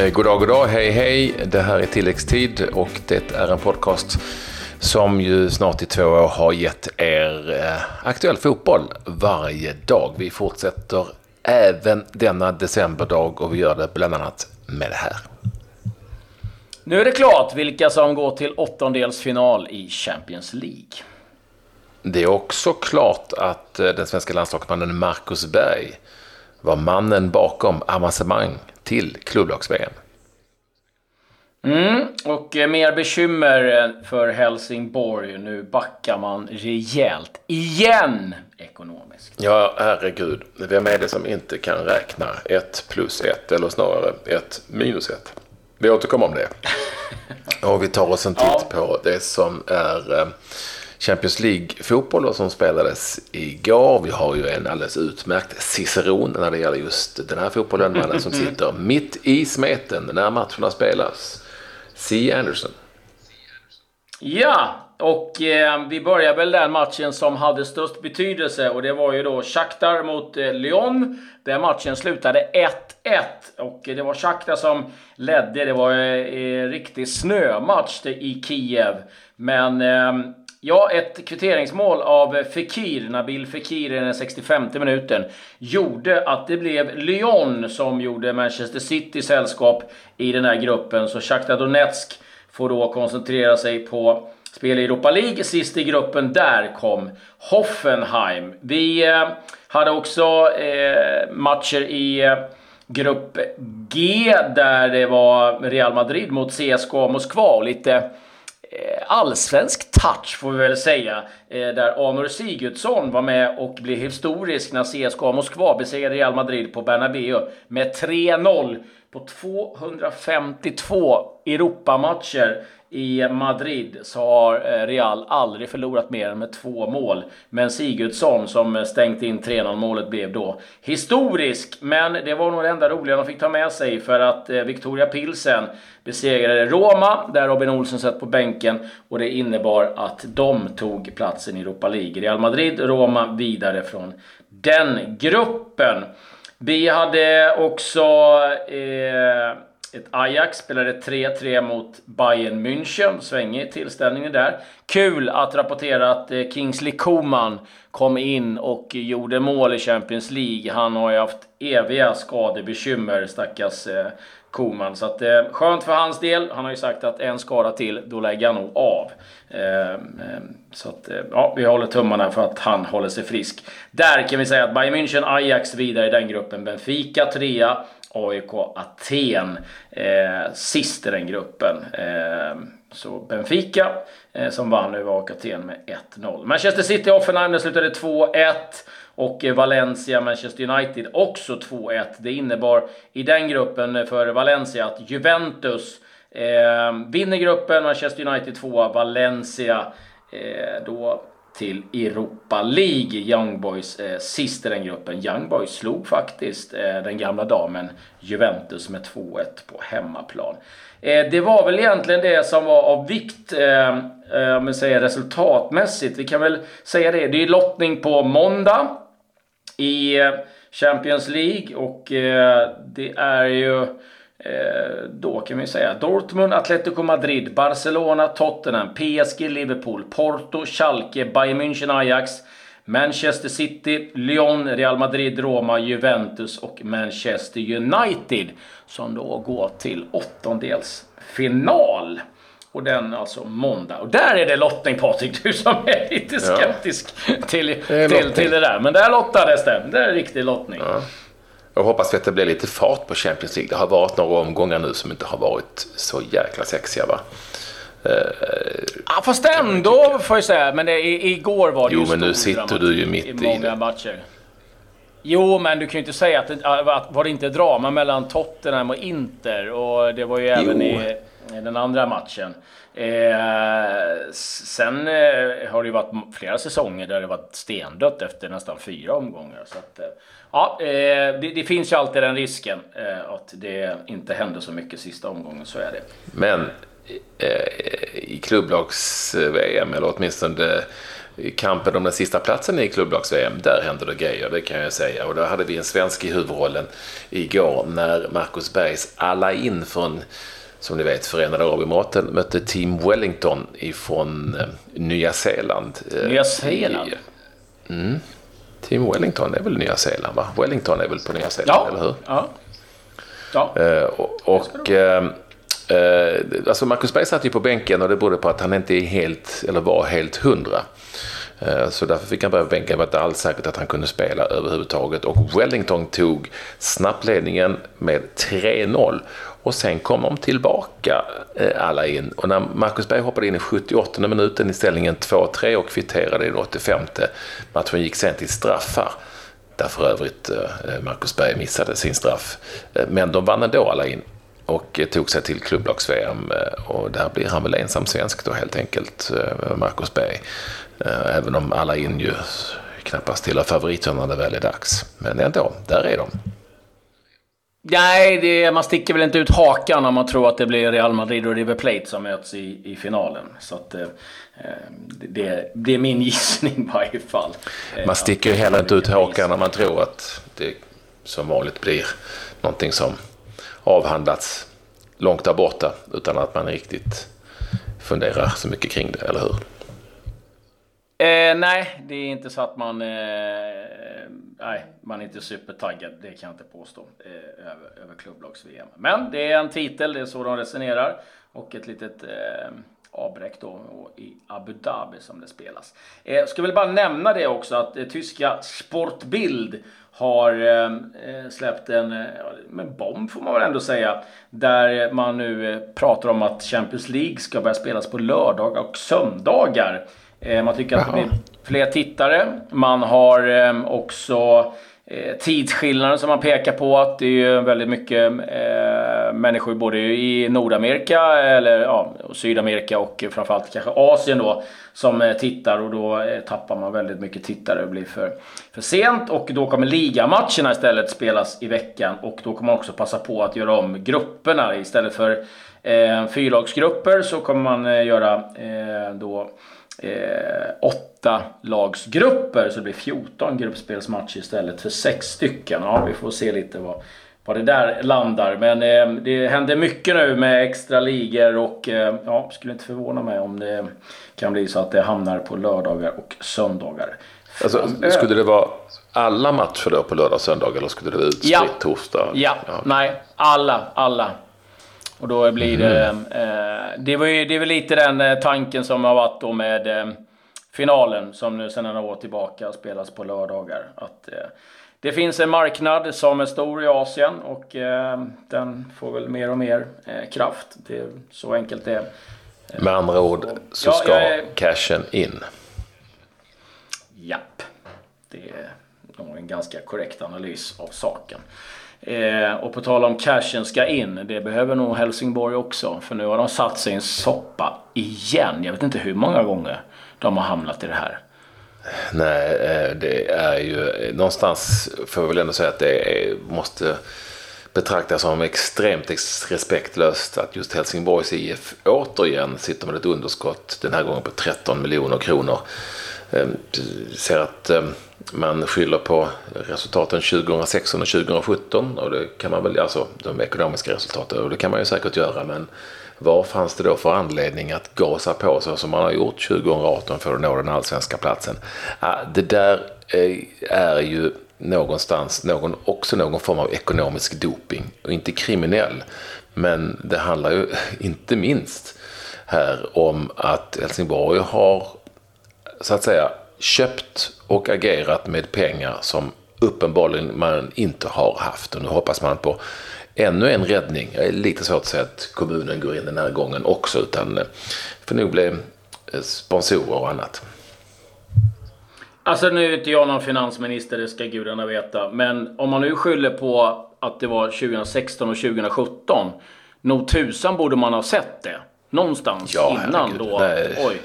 Eh, god dag, god dag, hej hej. Det här är tilläggstid och det är en podcast som ju snart i två år har gett er eh, aktuell fotboll varje dag. Vi fortsätter även denna decemberdag och vi gör det bland annat med det här. Nu är det klart vilka som går till åttondelsfinal i Champions League. Det är också klart att eh, den svenska landslagsmannen Marcus Berg var mannen bakom avancemang till klubblags-VM. Mm, och eh, mer bekymmer eh, för Helsingborg. Nu backar man rejält. Igen! Ekonomiskt. Ja, herregud. Vem är det som inte kan räkna 1 plus 1, eller snarare 1 minus 1? Vi återkommer om det. Och vi tar oss en titt ja. på det som är Champions League-fotboll som spelades igår. Vi har ju en alldeles utmärkt ciceron när det gäller just den här fotbollen. Mannen som sitter mitt i smeten när matcherna spelas. C. Anderson. Ja, och eh, vi börjar väl den matchen som hade störst betydelse och det var ju då Shakhtar mot eh, Lyon. Den matchen slutade 1-1 och det var Shakhtar som ledde. Det var eh, riktig snömatch i Kiev. Men eh, Ja, ett kvitteringsmål av Fekir, Nabil Fekir i den 65 minuten, gjorde att det blev Lyon som gjorde Manchester City sällskap i den här gruppen. Så Shakhtar Donetsk får då koncentrera sig på spel i Europa League. Sist i gruppen, där kom Hoffenheim. Vi eh, hade också eh, matcher i eh, Grupp G där det var Real Madrid mot CSKA Moskva och lite Eh, allsvensk touch får vi väl säga. Eh, där Amor Sigurdsson var med och blev historisk när CSKA Moskva besegrade Real Madrid på Bernabéu med 3-0 på 252 Europamatcher i Madrid så har eh, Real aldrig förlorat mer än med två mål. Men Sigurdsson som eh, stängt in 3-0 målet blev då historisk. Men det var nog det enda roliga de fick ta med sig för att eh, Victoria Pilsen besegrade Roma, där Robin Olsen satt på bänken. Och det innebar att de tog platsen i Europa League. Real Madrid, Roma vidare från den gruppen. Vi hade också eh, ett Ajax spelade 3-3 mot Bayern München. Svängig tillställning där. Kul att rapportera att eh, Kingsley Coman kom in och gjorde mål i Champions League. Han har ju haft eviga skadebekymmer, stackars eh, Coman. Koman. Så att, eh, skönt för hans del. Han har ju sagt att en skada till, då lägger han nog av. Eh, eh, så att, eh, ja, vi håller tummarna för att han håller sig frisk. Där kan vi säga att Bayern München, Ajax vidare i den gruppen. Benfica trea. AIK Aten eh, sist i den gruppen. Eh, så Benfica eh, som vann över AIK Aten med 1-0. Manchester City Offenheim slutade 2-1. Och eh, Valencia Manchester United också 2-1. Det innebar i den gruppen för Valencia att Juventus eh, vinner gruppen, Manchester United 2 Valencia eh, då till Europa League. Young Boys eh, sist i den gruppen. Young Boys slog faktiskt eh, den gamla damen Juventus med 2-1 på hemmaplan. Eh, det var väl egentligen det som var av vikt, eh, eh, om vi säger resultatmässigt. Vi kan väl säga det. Det är lottning på måndag i eh, Champions League och eh, det är ju då kan vi säga Dortmund, Atletico Madrid, Barcelona, Tottenham, PSG, Liverpool, Porto, Schalke, Bayern München, Ajax, Manchester City, Lyon, Real Madrid, Roma, Juventus och Manchester United som då går till åttondelsfinal. Och den alltså måndag. Och där är det lottning Patrik, du som är lite skeptisk ja. till, till, till det där. Men där lottades det. Det är riktig lottning. Ja. Jag hoppas att det blir lite fart på Champions League. Det har varit några omgångar nu som inte har varit så jäkla sexiga va? Uh, ja, fast ändå får jag säga. Men det, igår var det jo, ju men nu sitter du ju mitt i, i många matcher. Jo, men du kan ju inte säga att, att var det inte drama mellan Tottenham och Inter och det var ju jo. även i, i Eh, den andra matchen. Eh, sen eh, har det ju varit flera säsonger där det varit stendött efter nästan fyra omgångar. Så att, eh, ja, eh, det, det, finns ju alltid den risken eh, att det inte händer så mycket sista omgången, så är det. Men eh, eh i klubblags-VM, eller åtminstone i kampen om den sista platsen i klubblags-VM, där hände det grejer, det kan jag säga. Och då hade vi en svensk i huvudrollen igår när Marcus Bergs alla in från som ni vet, Förenade Arabemiraten mötte Team Wellington ifrån eh, Nya Zeeland. Eh, Nya Zeeland? Mm. Team Wellington är väl Nya Zeeland, va? Wellington är väl på Nya Zeeland, ja. eller hur? Ja. ja. Eh, och, och eh, eh, alltså Marcus Berg satt ju på bänken och det berodde på att han inte är helt, eller var helt hundra. Eh, så därför fick han börja på bänken. Det var inte alls säkert att han kunde spela överhuvudtaget. Och Wellington tog snabbledningen med 3-0. Och sen kom de tillbaka eh, alla in. Och när Marcus Berg hoppade in i 78 minuten i ställningen 2-3 och kvitterade i den 85. Matchen gick sen till straffar. Där för övrigt eh, Marcus Berg missade sin straff. Eh, men de vann ändå alla in och tog sig till klubblags-VM. Och där blir han väl ensam svensk då helt enkelt, Marcus Berg. Även om alla in ju knappast tillhör favoriterna när det väl är dags. Men ändå, där är de. Nej, det, man sticker väl inte ut hakan om man tror att det blir Real Madrid och River Plate som möts i, i finalen. Så att, eh, det, det, är min gissning i varje fall. Man sticker ju heller inte ut hakan om man tror att det som vanligt blir någonting som avhandlats långt där borta utan att man riktigt funderar så mycket kring det, eller hur? Eh, nej, det är inte så att man... Eh, nej, man är inte supertaggad. Det kan jag inte påstå. Eh, över, över klubblags-VM. Men det är en titel, det är så de resonerar. Och ett litet eh, avbräck då i Abu Dhabi som det spelas. Jag eh, ska väl bara nämna det också att eh, tyska Sportbild har eh, eh släppt en, eh, en bomb får man väl ändå säga. Där man nu eh, pratar om att Champions League ska börja spelas på lördagar och söndagar. Eh, man tycker att det blir fler tittare. Man har eh, också eh, tidsskillnaden som man pekar på. Att det är väldigt mycket människor både i Nordamerika, eller ja, Sydamerika och framförallt kanske Asien då som tittar och då tappar man väldigt mycket tittare och blir för, för sent. Och då kommer ligamatcherna istället spelas i veckan och då kommer man också passa på att göra om grupperna istället för eh, fyrlagsgrupper så kommer man göra eh, då eh, åtta lagsgrupper så det blir 14 gruppspelsmatcher istället för sex stycken. Ja, vi får se lite vad, vad det där landar. Men eh, det händer mycket nu med extra ligor och eh, ja, skulle inte förvåna mig om det kan bli så att det hamnar på lördagar och söndagar. Alltså, skulle det vara alla matcher då på lördag och söndag eller skulle det vara utspritt ja. torsdag? Ja, ja, nej, alla, alla. Och då blir det... Mm. Eh, det, var ju, det är väl lite den eh, tanken som har varit då med eh, finalen som nu sedan några år tillbaka spelas på lördagar. Att, eh, det finns en marknad som är stor i Asien och eh, den får väl mer och mer eh, kraft. Det är så enkelt det är. Med andra ord så ja, ska jag, cashen in. Japp. Det är nog en ganska korrekt analys av saken. Eh, och på tal om cashen ska in, det behöver nog Helsingborg också. För nu har de satt sig i en soppa igen. Jag vet inte hur många gånger de har hamnat i det här. Nej, eh, det är ju eh, någonstans, får jag väl ändå säga att det är, måste betraktas som extremt respektlöst att just Helsingborgs IF återigen sitter med ett underskott, den här gången på 13 miljoner kronor. Ehm, ser att ehm, man skyller på resultaten 2016 och 2017 och det kan man väl, alltså de ekonomiska resultaten och det kan man ju säkert göra men vad fanns det då för anledning att gasa på så som man har gjort 2018 för att nå den allsvenska platsen? Ah, det där eh, är ju någonstans någon, också någon form av ekonomisk doping och inte kriminell. Men det handlar ju inte minst här om att Helsingborg har så att säga köpt och agerat med pengar som uppenbarligen man inte har haft. Och nu hoppas man på ännu en räddning. Jag är lite svårt att säga att kommunen går in den här gången också. Utan det får nog bli eh, sponsorer och annat. Alltså nu är inte jag någon finansminister, det ska gudarna veta. Men om man nu skyller på att det var 2016 och 2017. Nog tusan borde man ha sett det. Någonstans ja, innan herregud. då. Nej. Oj.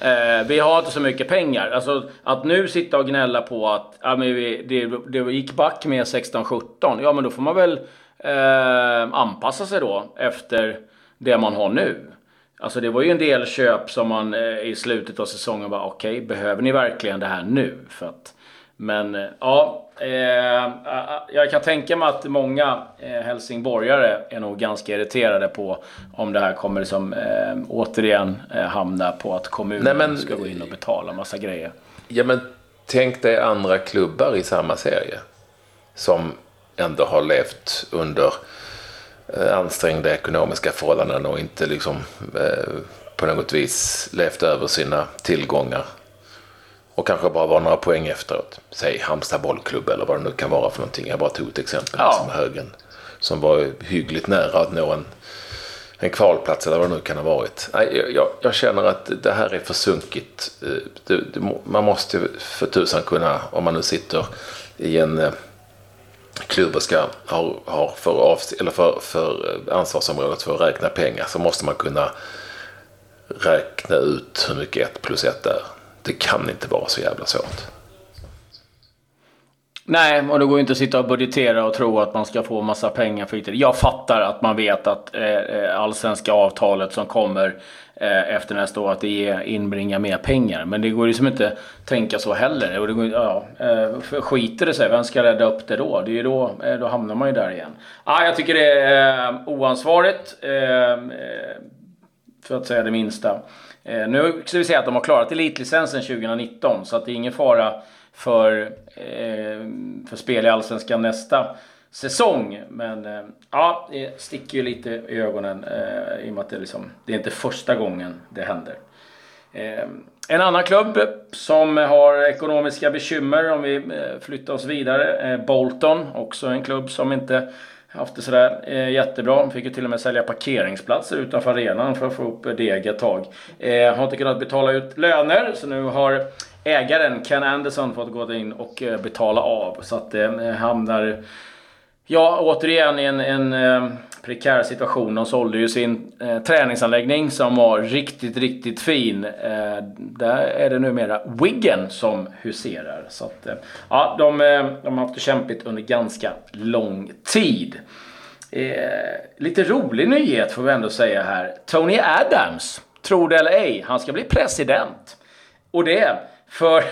Eh, vi har inte så mycket pengar. Alltså att nu sitta och gnälla på att ja, men vi, det, det gick back med 16-17. Ja men då får man väl eh, anpassa sig då efter det man har nu. Alltså det var ju en del köp som man eh, i slutet av säsongen bara okej, okay, behöver ni verkligen det här nu? För att, men eh, ja, eh, jag kan tänka mig att många eh, helsingborgare är nog ganska irriterade på om det här kommer eh, återigen hamna på att kommunen Nej, men, ska gå in och betala massa grejer. Ja, men tänk dig andra klubbar i samma serie som ändå har levt under ansträngda ekonomiska förhållanden och inte liksom på något vis levt över sina tillgångar. Och kanske bara var några poäng efteråt. Säg Halmstad bollklubb eller vad det nu kan vara för någonting. Jag bara tog ett exempel ja. som Högen. Som var hyggligt nära att nå en, en kvalplats eller vad det nu kan ha varit. Nej, jag, jag känner att det här är för sunkigt. Eh, det, det, man måste för tusan kunna, om man nu sitter i en klubbar ska ha, ha för, eller för, för ansvarsområdet för att räkna pengar så måste man kunna räkna ut hur mycket 1 plus 1 är. Det kan inte vara så jävla svårt. Nej, och det går ju inte att sitta och budgetera och tro att man ska få massa pengar för det. Jag fattar att man vet att eh, eh allsvenska avtalet som kommer eh, efter nästa år, att det inbringar mer pengar. Men det går ju liksom inte tänka så heller. Och det går, ja, eh, skiter det sig, vem ska rädda upp det då? Det är ju då, eh, då hamnar man ju där igen. Ah, jag tycker det är eh, oansvarigt. Eh, eh, för att säga det minsta. Eh, nu ska vi säga att de har klarat elitlicensen 2019, så att det är ingen fara för, eh, för spel i Allsvenskan nästa säsong. Men eh, ja, det sticker ju lite i ögonen eh, i och med att det, liksom, det är inte första gången det händer. Eh, en annan klubb som har ekonomiska bekymmer om vi eh, flyttar oss vidare. Bolton, också en klubb som inte haft det sådär eh, jättebra. De fick ju till och med sälja parkeringsplatser utanför arenan för att få upp deg ett tag. Eh, har inte kunnat betala ut löner så nu har ägaren Ken Anderson fått gå in och eh, betala av. Så att det eh, hamnar Ja, återigen i en, en eh, prekär situation. De sålde ju sin eh, träningsanläggning som var riktigt, riktigt fin. Eh, där är det numera Wiggen som huserar. Så att, eh, ja, de, eh, de har haft det kämpigt under ganska lång tid. Eh, lite rolig nyhet får vi ändå säga här. Tony Adams, tro det eller ej, han ska bli president. Och det för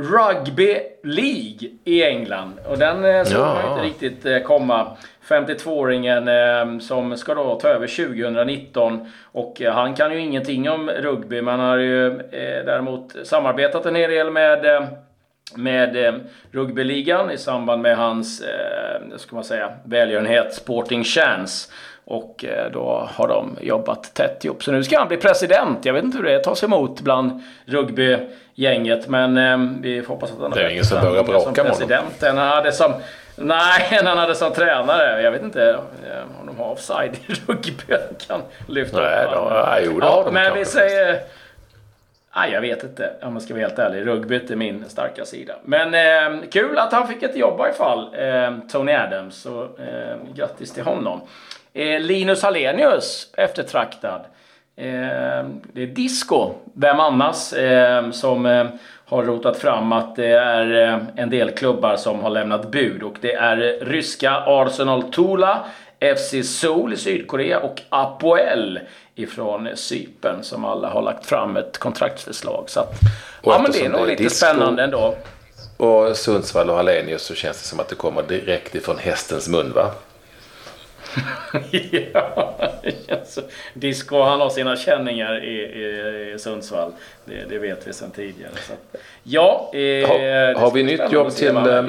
Rugby League i England. Och den eh, såg ja. man inte riktigt eh, komma. 52-åringen eh, som ska då ta över 2019. Och han kan ju ingenting om rugby. Man har ju däremot samarbetat en hel del med med rugbyligan i samband med hans, eh, ska man säga, välgörenhet Sporting Chance. Och eh, då har de jobbat tätt ihop. Så nu ska han bli president. Jag vet inte hur det tas emot bland rugbygänget. Men eh, vi får hoppas att han har Det är ingen som börjar bråka med honom. Han hade som, nej, han hade som tränare. Jag vet inte eh, om de har offside i rugby. Kan lyfta nej, upp då, nej, jo, det har de Men kanske. vi säger... Nej, jag vet inte om jag ska vara helt ärlig. Rugbyt är min starka sida. Men eh, kul att han fick ett jobb i alla fall. Eh, Tony Adams. Så eh, grattis till honom. Eh, Linus Hallenius, eftertraktad. Eh, det är Disco, vem annars, eh, som eh, har rotat fram att det är eh, en del klubbar som har lämnat bud. Och det är ryska Arsenal Tula, FC Seoul i Sydkorea och Apoel ifrån Cypern som alla har lagt fram ett kontraktsförslag. Så att, ja, men det är nog lite disco, spännande ändå. Och Sundsvall och Hallenius så känns det som att det kommer direkt ifrån hästens mun va? ja, alltså, Disco han har sina känningar i, i, i Sundsvall. Det, det, vet vi sedan tidigare. Så. Ja, eh, har, har vi nytt jobb till... Eh,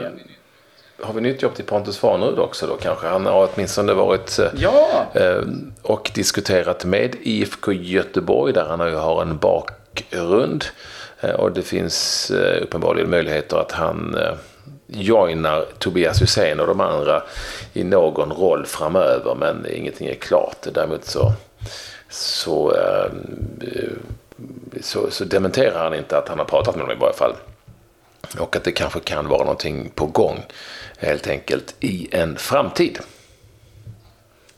har vi nytt jobb till Pontus Farnerud också då kanske? Han har åtminstone varit eh, ja. eh, och diskuterat med IFK Göteborg där han har en bakgrund. Eh, och det finns eh, uppenbarligen möjligheter att han joinar Tobias Hysén och de andra i någon roll framöver men ingenting är klart. Däremot så, så, eh, så, så dementerar han inte att han har pratat med dem i varje fall. Och att det kanske kan vara någonting på gång helt enkelt i en framtid.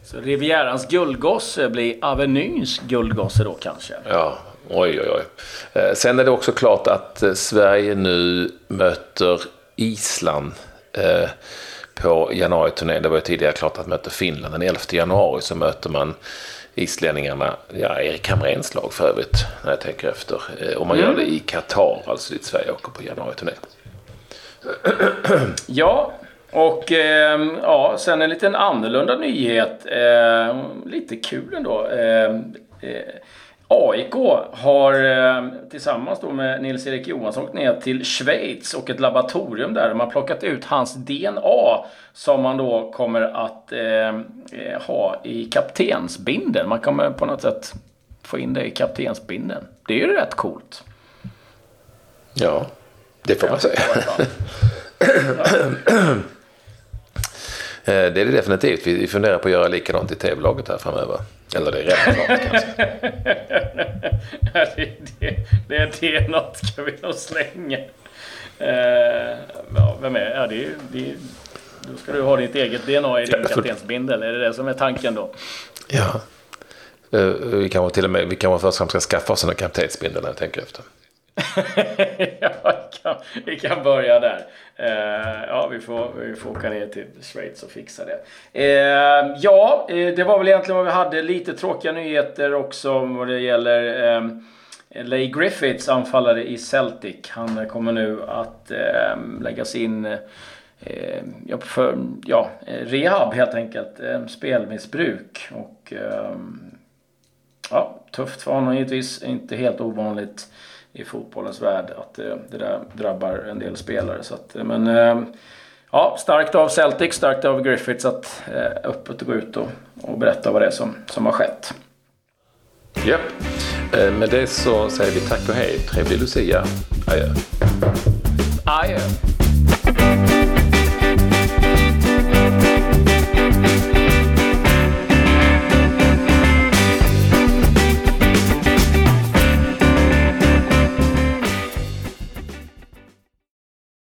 Så Rivierans guldgosse blir Avenyns guldgosse då kanske? Ja, oj oj oj. Eh, sen är det också klart att eh, Sverige nu möter Island eh, på januariturnén. Det var ju tidigare klart att möta Finland. Den 11 januari så möter man islänningarna, ja, Erik Hamréns lag för övrigt, när jag tänker efter. Eh, och man mm. gör det i Qatar, alltså dit Sverige åker på januari-turné. Ja, och eh, ja, sen en liten annorlunda nyhet. Eh, lite kul ändå. Eh, eh AIK har eh, tillsammans då med Nils-Erik Johansson åkt ner till Schweiz och ett laboratorium där. De har plockat ut hans DNA som man då kommer att eh, ha i kaptensbinden. Man kommer på något sätt få in det i kaptensbinden. Det är ju rätt coolt. Ja, det får man säga. Eh, det är det definitivt. Vi funderar på att göra likadant i tv-laget här framöver. Eller det är redan klart kanske. det, det, det, det är något ska vi nog slänga. Uh, ja, vem är ja, det? det då ska du ha ditt eget DNA i din kaptensbindel. Är det det som är tanken då? Ja. Uh, vi kanske till och med vi kanske först ska skaffa oss en kaptensbindel när jag tänker efter. ja, vi kan, vi kan börja där. Eh, ja, vi får, vi får åka ner till Schweiz och fixa det. Ehm, eh, ja, det var väl egentligen vad vi hade. Lite tråkiga nyheter också vad det gäller eh, Leigh Griffiths anfallare i Celtic. Han kommer nu att eh, läggas in ehm, ja, för ja, rehab helt enkelt. spelmissbruk. Och ehm, ja, tufft för honom givetvis. Inte helt ovanligt i fotbollens värld att det, det där drabbar en del spelare. Så att, men eh, ja, starkt av Celtic, starkt av Griffiths att eh, öppet gå ut och, och berätta vad det är som, som har skett. Ja, eh, med det så säger vi tack och hej. Trevlig Lucia. Adjö. Adjö.